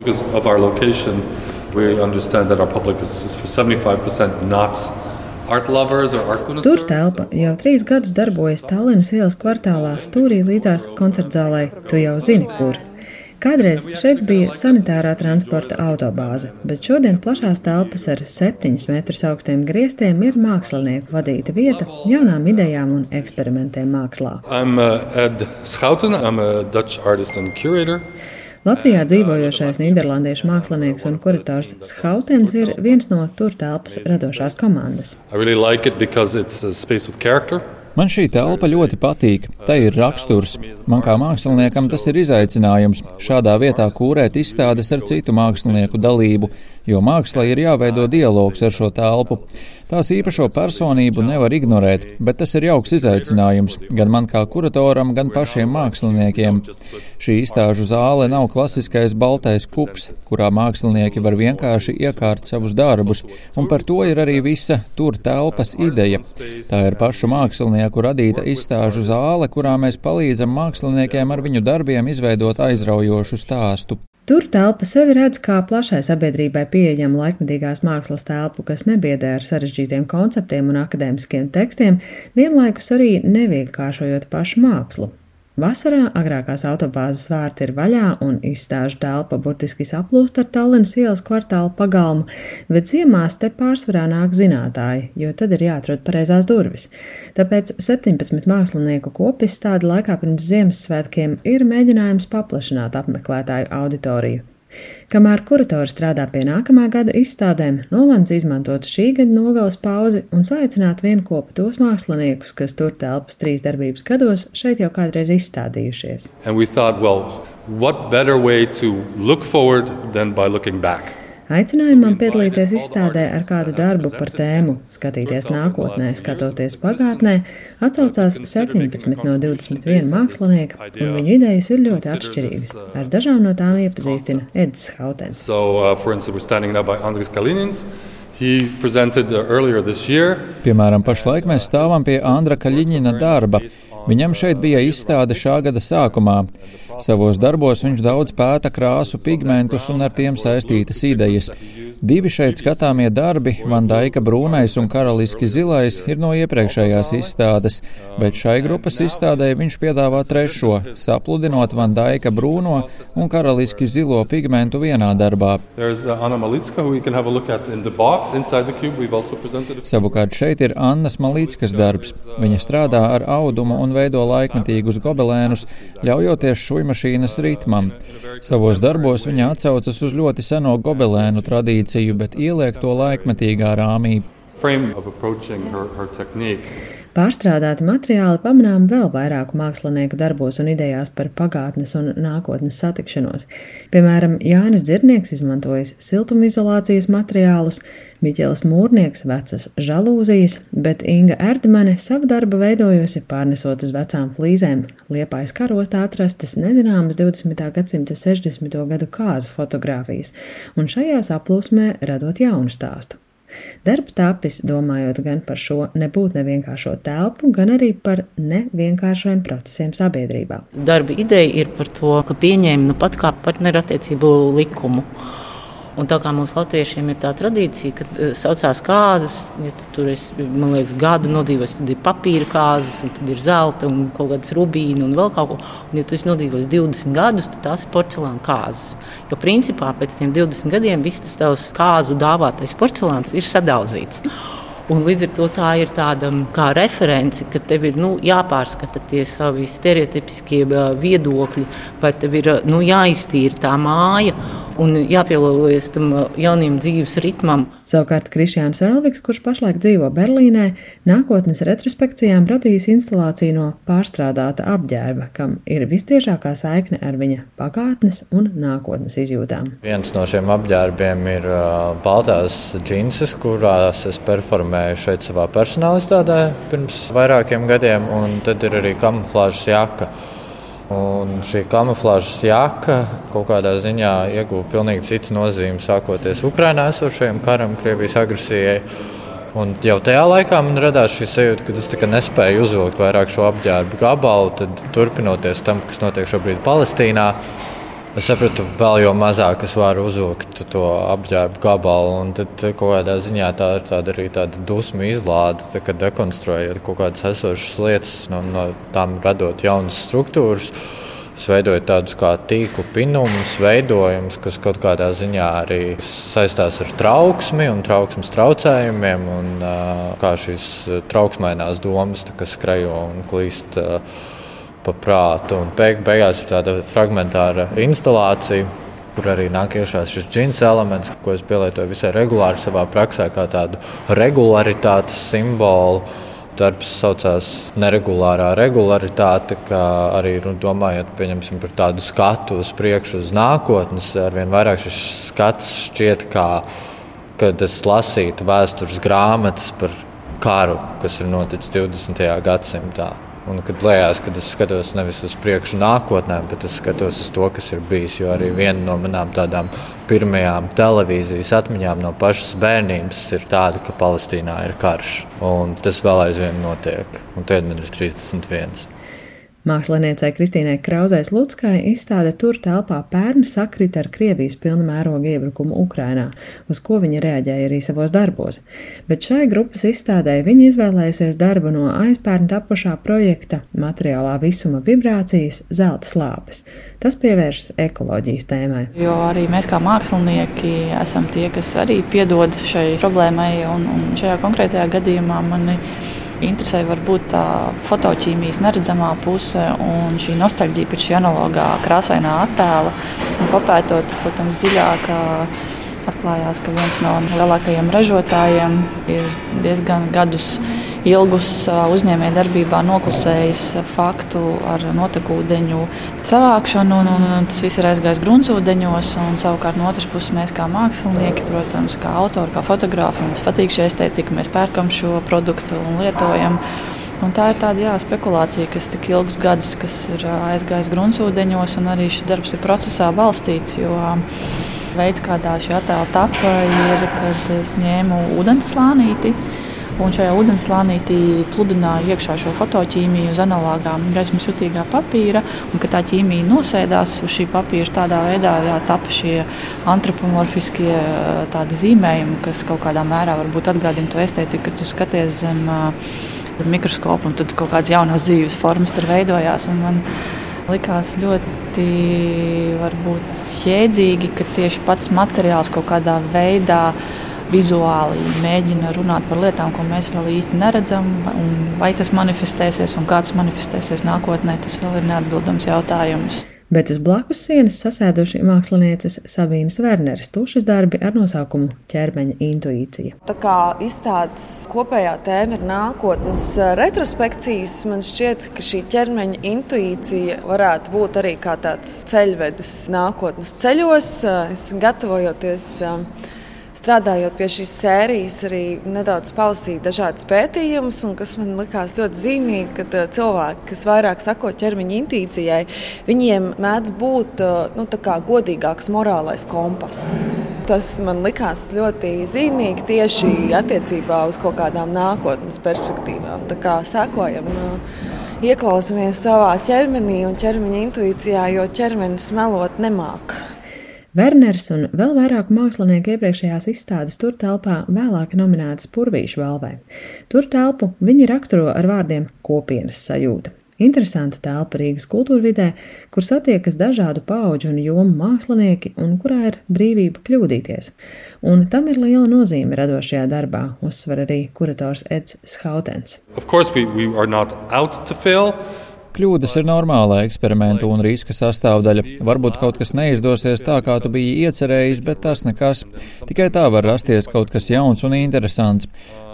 Because of our location, we understand that our public is, is for 75% not Tur telpa jau trīs gadus darbojas Tallinas ielas kvartālā stūrī līdzās koncertzālē. Tu jau zini, kur. Kādreiz šeit bija sanitārā transporta autobāze, bet šodien plašās telpas ar 7 metrus augstiem griestiem ir mākslinieku vadīta vieta jaunām idejām un eksperimentiem mākslā. I'm, uh, Ed Schouten, I'm a Dutch artist and curator. Latvijā dzīvojošais nīderlandiešu mākslinieks un kurators Schautens ir viens no tur telpas radošās komandas. Really like Man šī telpa ļoti patīk. Tā ir raksturs. Man kā māksliniekam tas ir izaicinājums šādā vietā kūrēt izstādes ar citu mākslinieku dalību, jo mākslā ir jāveido dialogs ar šo telpu. Tās īpašo personību nevar ignorēt, bet tas ir jauks izaicinājums gan man kā kuratoram, gan pašiem māksliniekiem. Šī izstāžu zāle nav klasiskais baltais kups, kurā mākslinieki var vienkārši iekārt savus darbus, un par to ir arī visa tur telpas ideja. Tā ir pašu mākslinieku radīta izstāžu zāle, kurā mēs palīdzam māksliniekiem ar viņu darbiem izveidot aizraujošu stāstu. Tur telpa sevi redz kā plašai sabiedrībai pieejamu laikmetīgās mākslas telpu, kas nebiedē ar sarežģītiem konceptiem un akadēmiskiem tekstiem, vienlaikus arī nevienkāršojot pašu mākslu. Vasarā agrākās autobāzes vārti ir vaļā un izstāžu telpa burtiski saplūst ar Tallinas ielas kvartālu pagalmu, bet ziemās te pārsvarā nāk zinātāji, jo tad ir jāatrod pareizās durvis. Tāpēc 17 mākslinieku kopizstāde laikā pirms Ziemassvētkiem ir mēģinājums paplašināt apmeklētāju auditoriju. Kamēr kuratori strādā pie nākamā gada izstādēm, nolemts izmantot šī gada nogales pauzi un saicināt vienkopu tos māksliniekus, kas tur telpas trīs darbības gados šeit jau kādreiz izstādījušies. Thought, well, what better way to look forward than by looking back? Aicinājumam piedalīties izstādē ar kādu darbu par tēmu, skatīties nākotnē, skatoties pagātnē, atsaucās 17 no 21 mākslinieka, un viņu idejas ir ļoti atšķirīgas. Ar dažām no tām iepazīstina Edis Hautens. So, uh, Piemēram, pašlaik mēs stāvam pie Andra Kaļiņina darba. Viņam šeit bija izstāde šā gada sākumā. Savos darbos viņš daudz pēta krāsu pigmentus un ar tiem saistītas idejas. Divi šeit skatāmie darbi, Vandaika brūnais un karaliski zilais, ir no iepriekšējās izstādes, bet šai grupas izstādē viņš piedāvā trešo, sapludinot Vandaika brūno un karaliski zilo pigmentu vienā darbā. Savukārt šeit ir Annas Malīckas darbs. Viņa strādā ar audumu un veido laikmetīgus gobelēnus, ļaujoties šujmašīnas ritmam. Savos darbos viņa atsaucas uz ļoti seno gobelēnu tradīciju tradīciju, bet ieliek to laikmetīgā rāmī. Pārstrādāti materiāli pamanām vēl vairāku mākslinieku darbos un idejās par pagātnes un nākotnes satikšanos. Piemēram, Jānis Dzirnieks izmantojis siltumizolācijas materiālus, Miķels Mūrnieks vecas žalūzijas, bet Inga Erdmane savu darbu veidojusi pārnesot uz vecām flīzēm, liepājas karostā atrastas nezināmas 20. gadsimta 60. gadu kāzu fotogrāfijas, un šajās aplūsmē radot jaunu stāstu. Darbs tapis domājot gan par šo nebūtu nevienkāršo telpu, gan arī par nevienkāršiem procesiem sabiedrībā. Darba ideja ir par to, ka pieņēma nu pat kā partnerattiecību likumu. Un tā kā mums latviešiem ir tā tradīcija, ka uh, saucās kārtas, ja tu tur esi, man liekas, gadu nodzīvojis, tad ir papīra kārtas, un tad ir zelta un kaut kādas rubīna un vēl kaut ko. Un, ja tu esi nodzīvojis 20 gadus, tad tās ir porcelāna kārtas. Jo principā pēc tam 20 gadiem viss tas tavs kāzu dāvātais porcelāns ir sadauzīts. Un līdz ar to tā ir tāda kā reference, ka tev ir nu, jāpārskata tie savi stereotipiskie viedokļi, vai tev ir nu, jāiztīra tā māja un jāpielāgojas tam uh, jaunajam dzīves ritmam. Savukārt Krišjāns Elviks, kurš pašlaik dzīvo Berlīnē, nākotnes retrospekcijām radījis instalāciju no pārstrādāta apģērba, kam ir vistiešākā saikne ar viņa pagātnes un nākotnes izjūtām. Viens no šiem apģērbiem ir uh, baltās džinses, kurās es performēju šeit savā personālistādē pirms vairākiem gadiem, un tad ir arī kamuflāžas jaka. Un šī kamuflāžas jaka kaut kādā ziņā ieguva pilnīgi citu nozīmi, sākoties Ukrainā esošajam karam, Krievijas agresijai. Un jau tajā laikā man radās šī sajūta, ka es nespēju uzvilkt vairāk šo apģērbu gabalu. Tad, turpinoties tam, kas notiek šobrīd Palestīnā, Es sapratu, vēl jau mazāk es varu uzvilkt to apģērbu gabalu. Tad kaut kādā ziņā tā ir tāda arī tāda dusmu izlāde, tā, kad dekonstruējot kaut kādas esošas lietas, no, no tām radot jaunas struktūras. Es veidoju tādus kā tīklu pinumus, veidojumus, kas kaut kādā ziņā arī saistās ar trauksmi un trauksmes traucējumiem, un kā šīs trauksmainās domas skrejo un klīst pa prātu. Un beig, beigās ir tāda fragmentāra instalācija. Kur arī nāk iekšā šis džins elements, ko es pielietoju visai regulāri savā praksē, kā tādu regularitātes simbolu darbs saucās neregulārā regularitāte, kā arī nu, domājot par tādu skatu uz priekšu, uz nākotnes. Arvien vairāk šis skats šķiet kā, kad es lasītu vēstures grāmatas par karu, kas ir noticis 20. gadsimtā. Un kad liekas, ka es skatos nevis uz priekšu, nākotnē, bet es skatos uz to, kas ir bijis. Jo arī viena no manām tādām pirmajām televīzijas atmiņām no pašas bērnības ir tāda, ka Palestīnā ir karš. Un tas vēl aizvien notiek. Un tagad man ir 31. Māksliniecei Kristīnai Krauzēs Lutskai izstāde tur telpā pērni sakrita ar Krievijas pilna mēroga iebrukumu Ukrainā, uz ko viņa reaģēja arī savos darbos. Bet šai grupas izstādē viņa izvēlējusies darbu no aizpērn tapušā projekta materiālā visuma vibrācijas zelta slāpes. Tas pievēršas ekoloģijas tēmai. Jo arī mēs kā mākslinieki esam tie, kas arī piedod šai problēmai, un, un šajā konkrētajā gadījumā mani interesē varbūt tā fotoķīmijas neredzamā puse un šī nostalģija pēc šī analogā krāsainā attēla. Un papētot, protams, dziļāk atklājās, ka viens no lielākajiem ražotājiem ir diezgan gadus ilgus uzņēmējdarbībā noklusējis faktu ar notekūdeņu savākšanu, un, un, un tas viss ir aizgājis gruntsūdeņos. Savukārt no otras puses mēs kā mākslinieki, protams, kā autori, kā fotografi, mums patīk šī estētika, mēs pērkam šo produktu un lietojam. Un tā ir tāda jā, spekulācija, kas tik ilgus gadus ir aizgājis gruntsūdeņos, un arī šis darbs ir procesā balstīts. Jo, Veids, kādā šī attēla tapa, ir, kad es ņēmu ūdens slānīti, Un šajā ūdenslānītī pludināja iekšā šo fotoķīmiju uz analogā gaismas jutīgā papīra. Un, tā ķīmija nosēdās uz šī papīra, tādā veidā jā, tapa šie antropomorfiskie zīmējumi, kas kaut kādā mērā varbūt atgādina to estētiku, kad tu skaties zem mikroskopu un tad kaut kādas jaunas dzīves formas tur veidojās. Man likās ļoti varbūt, jēdzīgi, ka tieši pats materiāls kaut kādā veidā vizuāli mēģina runāt par lietām, ko mēs vēl īsti neredzam. Vai tas manifestēsies un kā tas manifestēsies nākotnē, tas vēl ir neatbildams jautājums. Bet uz blakus sienas sasēduši mākslinieces Sabīnas Werneres tušas darbi ar nosaukumu ķermeņa intuīcija. Tā kā izstādes kopējā tēma ir nākotnes retrospekcijas, man šķiet, ka šī ķermeņa intuīcija varētu būt arī kā tāds ceļvedis nākotnes ceļos. Es gatavojoties strādājot pie šīs sērijas, arī nedaudz palasīju dažādus pētījumus, un kas man likās ļoti zīmīgi, ka cilvēki, kas vairāk sako ķermeņa intuīcijai, viņiem mēdz būt nu, godīgāks morālais kompass. Tas man likās ļoti zīmīgi tieši attiecībā uz kaut kādām nākotnes perspektīvām. Tā kā sekojam. Ieklausāmies savā ķermenī un ķermeņa intuīcijā, jo ķermenis melot nemāķi. Werners un vēl vairāk mākslinieku iepriekšējās izstādes tur telpā vēlāk nominētas Purvīšu balvai. Tur telpu viņi raksturo ar vārdiem kopienas sajūta. Interesanta telpa Rīgas kultūra vidē, kur satiekas dažādu pauģu un jomu mākslinieki un kurā ir brīvība kļūdīties. Un tam ir liela nozīme radošajā darbā, uzsver arī kurators Eds Skautens. Of course we, we Kļūdas ir normāla eksperimentu un riska sastāvdaļa. Varbūt kaut kas neizdosies tā, kā tu biji iecerējis, bet tas nekas. Tikai tā var rasties kaut kas jauns un interesants.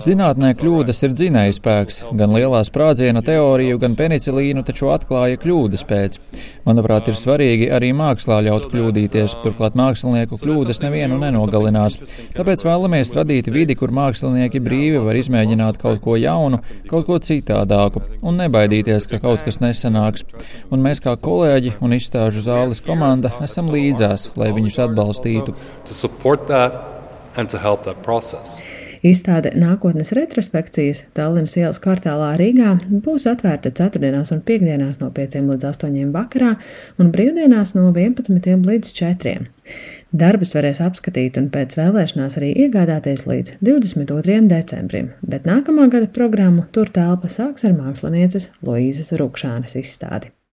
Zinātnē kļūdas ir dzinējspēks. Gan lielā sprādziena teoriju, gan penicilīnu taču atklāja kļūdas pēc. Manuprāt, ir svarīgi arī mākslā ļaut kļūdīties, turklāt mākslinieku kļūdas nevienu nenogalinās. Tāpēc vēlamies radīt vidi, kur mākslinieki brīvi var izmēģināt kaut ko jaunu, kaut ko citādāku un nebaidīties, ka kaut kas nesanāks. Un mēs kā kolēģi un izstāžu zāles komanda esam līdzās, lai viņus atbalstītu. Izstāde nākotnes retrospekcijas Tallinas ielas kvartālā Rīgā būs atvērta ceturtdienās un piekdienās no 5 līdz 8 vakarā un brīvdienās no 11 līdz 4. Darbus varēs apskatīt un pēc vēlēšanās arī iegādāties līdz 22. decembrim, bet nākamā gada programmu tur telpa sāks ar mākslinieces Loīzes Rukšānes izstādi.